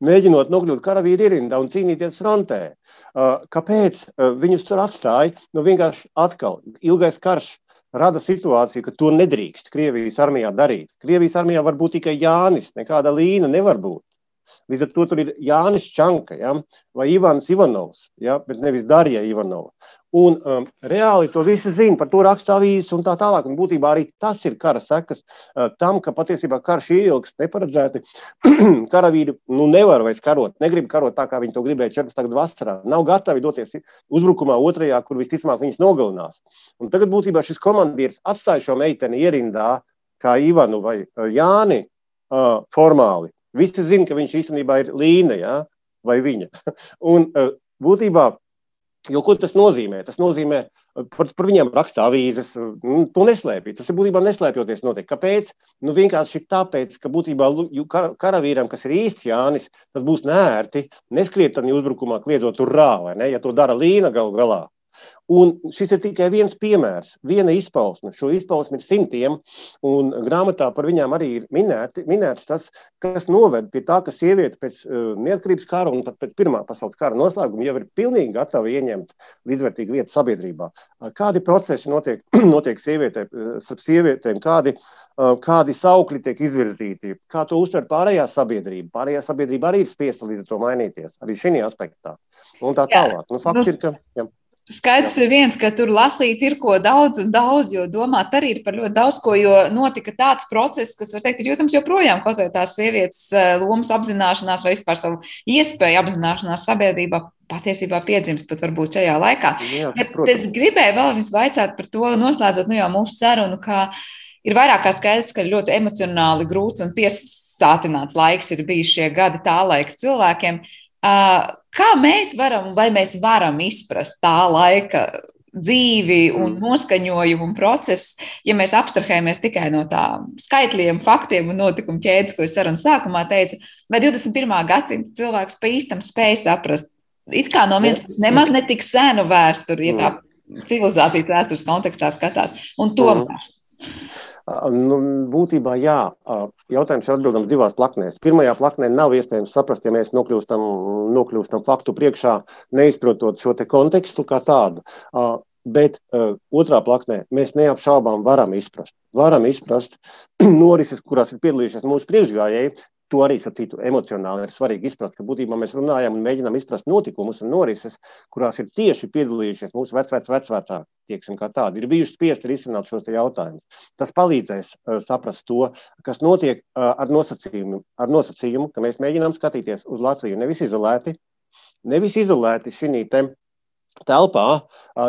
Speaker 6: mēģinot nokļūt karavīri ierindā un cīnīties frontē. Eh, kāpēc viņus tur atstāja? Nu, vienkārši atkal ilgais karš rada situāciju, ka to nedrīkst Krievijas armijā darīt. Krievijas armijā var būt tikai Jānis, nekāda līna nevar būt. Līdz ar to tur ir Jānis Čanka ja, vai Ivans Ivanovs, ja, bet nevis Darija Ivanova. Un um, reāli to visi zina, par to raksta avīzes un tā tālāk. Un būtībā arī tas ir kara sekas uh, tam, ka patiesībā karš ilgs, neparedzēti. Karavīri nu, nevar vairs karot, negrib karot tā, kā viņi to gribēja 14. gada vasarā. Nav gatavi doties uzbrukumā otrajā, kur visticamāk viņus nogalinās. Un tagad būtībā šis komandieris atstāja šo meiteni ierindā, kā Ivanu vai uh, Jāni, uh, formāli. Visi zina, ka viņš īstenībā ir līnija ja, vai viņa. Un uh, būtībā Jo ko tas nozīmē? Tas nozīmē, par, par viņiem raksta avīzes, nu, to neslēpj. Tas ir būtībā neslēpjoties notiek. Kāpēc? Nu, vienkārši tāpēc, ka būtībā karavīram, kas ir īsts Jānis, tas būs nērti neskriet tādā uzbrukumā, kliedzot urā, vai ne? Ja to dara Līna galu galā. Un šis ir tikai viens piemērs, viena izpausme. Šo izpausmi ir simtiem, un grāmatā par viņām arī ir minēti, minēts tas, kas noved pie tā, ka sieviete pēc uh, neatkarības kara un pat pēc Pirmā pasaules kara noslēguma jau ir pilnīgi gatava ieņemt līdzvērtīgu vietu sabiedrībā. Uh, kādi procesi notiek, notiek sievietē, uh, starp sievietēm, kādi, uh, kādi saukļi tiek izvirzīti, kā to uztver pārējā sabiedrība. Pārējā sabiedrība arī ir spiesta līdz ar to mainīties, arī šī aspektā. Un tā tālāk. Nu, fakts nu, ir, ka. Jā.
Speaker 2: Skaidrs ir viens, ka tur lasīt ir ko daudz un daudz, jo domāt arī ir par ļoti daudz ko, jo notika tāds process, kas, var teikt, ir jūtams joprojām, kaut vai tās sievietes eh, lomas apzināšanās vai vispār savu iespēju apzināšanās sabiedrībā patiesībā piedzimst pat varbūt šajā laikā. Jā, Bet es gribēju vēl jums vaicāt par to, noslēdzot nu jau mūsu sarunu, ka ir vairāk kā skaidrs, ka ļoti emocionāli grūts un piesātināts laiks ir bijis šie gadi tā laika cilvēkiem. Kā mēs varam, vai mēs varam izprast tā laika dzīvi un mm. noskaņojumu un procesu, ja mēs abstrahējamies tikai no tām skaitļiem, faktiem un notikumu ķēdes, ko es sarunas sākumā teicu, vai 21. gadsimta cilvēks pa īstam spēj saprast, it kā no vienas puses nemaz netik senu vēsturi, ja tā mm. civilizācijas vēstures kontekstā skatās, un tomēr.
Speaker 6: Nu, būtībā, jā, jautājums ir atbildams divās plaknēs. Pirmajā plaknē nav iespējams saprast, ja mēs nokļūstam, nokļūstam faktu priekšā, neizprotot šo kontekstu kā tādu. Bet uh, otrā plaknē mēs neapšaubām varam izprast. Varam izprast norises, kurās ir piedalījušies mūsu priekšgājēji, to arī sacītu emocionāli ir svarīgi izprast, ka būtībā mēs runājam un mēģinām izprast notikumus un norises, kurās ir tieši piedalījušies mūsu vecvec, vecvecāki, tieksim, kā tādi, ir bijuši spiesti risināt šos jautājumus. Tas palīdzēs uh, saprast to, kas notiek uh, ar, nosacījumu, ar nosacījumu, ka mēs mēģinām skatīties uz Latviju nevis izolēti, nevis izolēti šī telpā,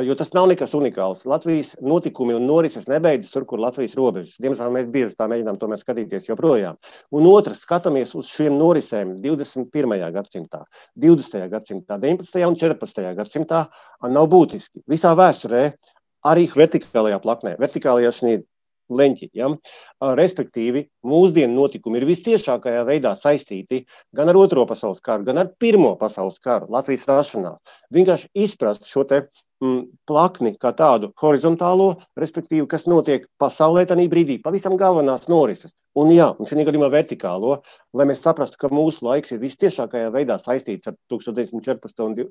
Speaker 6: jo tas nav nekas unikāls. Latvijas notikumi un norises nebeidzas tur, kur Latvijas robežas. Diemžēl mēs bieži tā mēģinām tomēr skatīties joprojām. Un otrs, skatāmies uz šiem norisēm 21. gadsimtā, 20. gadsimtā, 19. un 14. gadsimtā, nav būtiski. Visā vēsturē, arī vertikālajā plaknē, vertikālajā šī leņķi. Ja? Respektīvi, mūsdienu notikumi ir visciešākajā veidā saistīti gan ar Otro pasaules karu, gan ar Pirmo pasaules karu, Latvijas rašanā. Vienkārši izprast šo te mm, plakni kā tādu horizontālo, respektīvi, kas notiek pasaulē tajā brīdī, pavisam galvenās norises. Un, jā, un šī gadījumā vertikālo, lai mēs saprastu, ka mūsu laiks ir visciešākajā veidā saistīts ar 1914.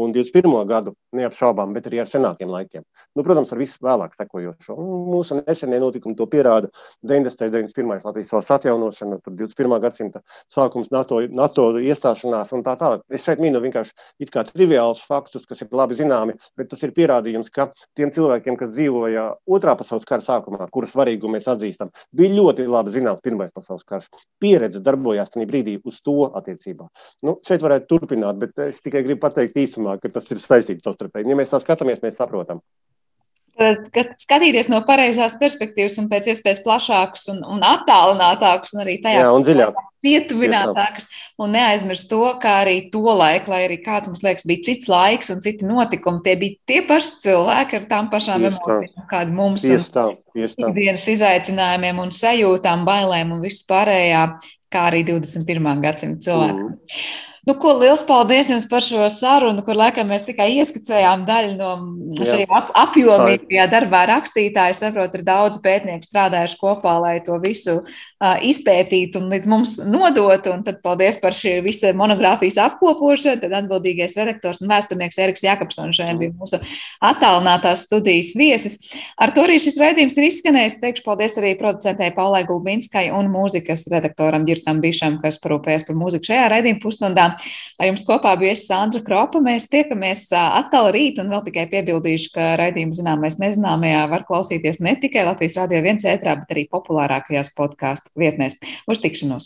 Speaker 6: un 21. gadu, neapšaubām, bet arī ar senākiem laikiem. Nu, protams, ar visu vēlāk sekojošo. Mūsu nesenie notikumi to pierāda 90. un 91. Latvijas valsts atjaunošana, 21. gadsimta sākums, NATO, NATO iestāšanās un tā tālāk. Es šeit minu vienkārši triviālus faktus, kas ir labi zināmi, bet tas ir pierādījums, ka tiem cilvēkiem, kas dzīvoja otrā pasaules kara sākumā, kuras svarīgumu mēs atzīstam, bija ļoti labi zināms Pirmais pasaules karš. Pieredze darbojās tajā brīdī uz to attiecībā. Nu, šeit varētu turpināt, bet es tikai gribu pateikt īsumā, ka tas ir saistīts savstarpēji. Ja mēs tā skatāmies, mēs saprotam
Speaker 2: skatīties no pareizās perspektīvas un pēc iespējas plašākus un, un attālinātākus, un arī tajā
Speaker 6: Jā, un dziļāk.
Speaker 2: pietuvinātākus. Un neaizmirst to, ka arī to laiku, lai arī kāds mums liekas, bija cits laiks un citi notikumi, tie bija tie paši cilvēki ar tām pašām tieši emocijām, kādi mums ir. Ikdienas izaicinājumiem un sajūtām, bailēm un viss pārējā, kā arī 21. gadsimta cilvēkiem. Mm. Nu, ko liels paldies jums par šo sarunu, kur laikam mēs tikai ieskicējām daļu no šī ap, apjomīgajā darbā rakstītāja. Saprot, ir daudz pētnieku strādājuši kopā, lai to visu izpētītu un līdz mums nodotu. Un tad paldies par šī visa monogrāfijas apkopošanu. Tad atbildīgais redaktors un vēsturnieks Eriks Jakobsons šodien bija mūsu attālinātās studijas viesis. Ar to arī šis raidījums ir izskanējis. Teikšu paldies arī producentei Paulai Gulbinskai un mūzikas redaktoram Girtam Bišam, kas parūpējas par mūziku šajā raidījuma pustundā. Ar jums kopā bija es Sandra Kropa. Mēs tiekamies atkal rīt, un vēl tikai piebildīšu, ka raidījumu zināmais nezināmajā var klausīties ne tikai Latvijas Rādio 1 ētrā, bet arī populārākajās podkāstu vietnēs. Uz tikšanos!